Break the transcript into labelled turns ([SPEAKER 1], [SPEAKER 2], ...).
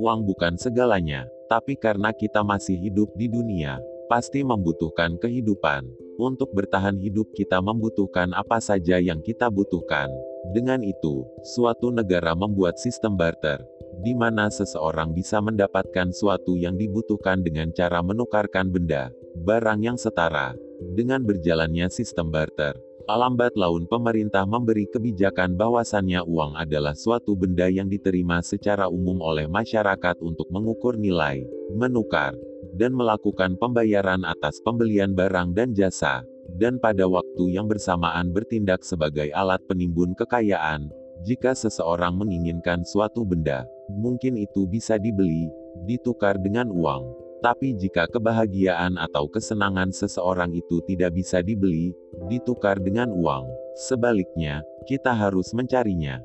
[SPEAKER 1] uang bukan segalanya, tapi karena kita masih hidup di dunia, pasti membutuhkan kehidupan. Untuk bertahan hidup kita membutuhkan apa saja yang kita butuhkan. Dengan itu, suatu negara membuat sistem barter, di mana seseorang bisa mendapatkan suatu yang dibutuhkan dengan cara menukarkan benda, barang yang setara. Dengan berjalannya sistem barter, Alambat laun pemerintah memberi kebijakan bahwasannya uang adalah suatu benda yang diterima secara umum oleh masyarakat untuk mengukur nilai, menukar, dan melakukan pembayaran atas pembelian barang dan jasa, dan pada waktu yang bersamaan bertindak sebagai alat penimbun kekayaan. Jika seseorang menginginkan suatu benda, mungkin itu bisa dibeli, ditukar dengan uang. Tapi jika kebahagiaan atau kesenangan seseorang itu tidak bisa dibeli, ditukar dengan uang, sebaliknya, kita harus mencarinya.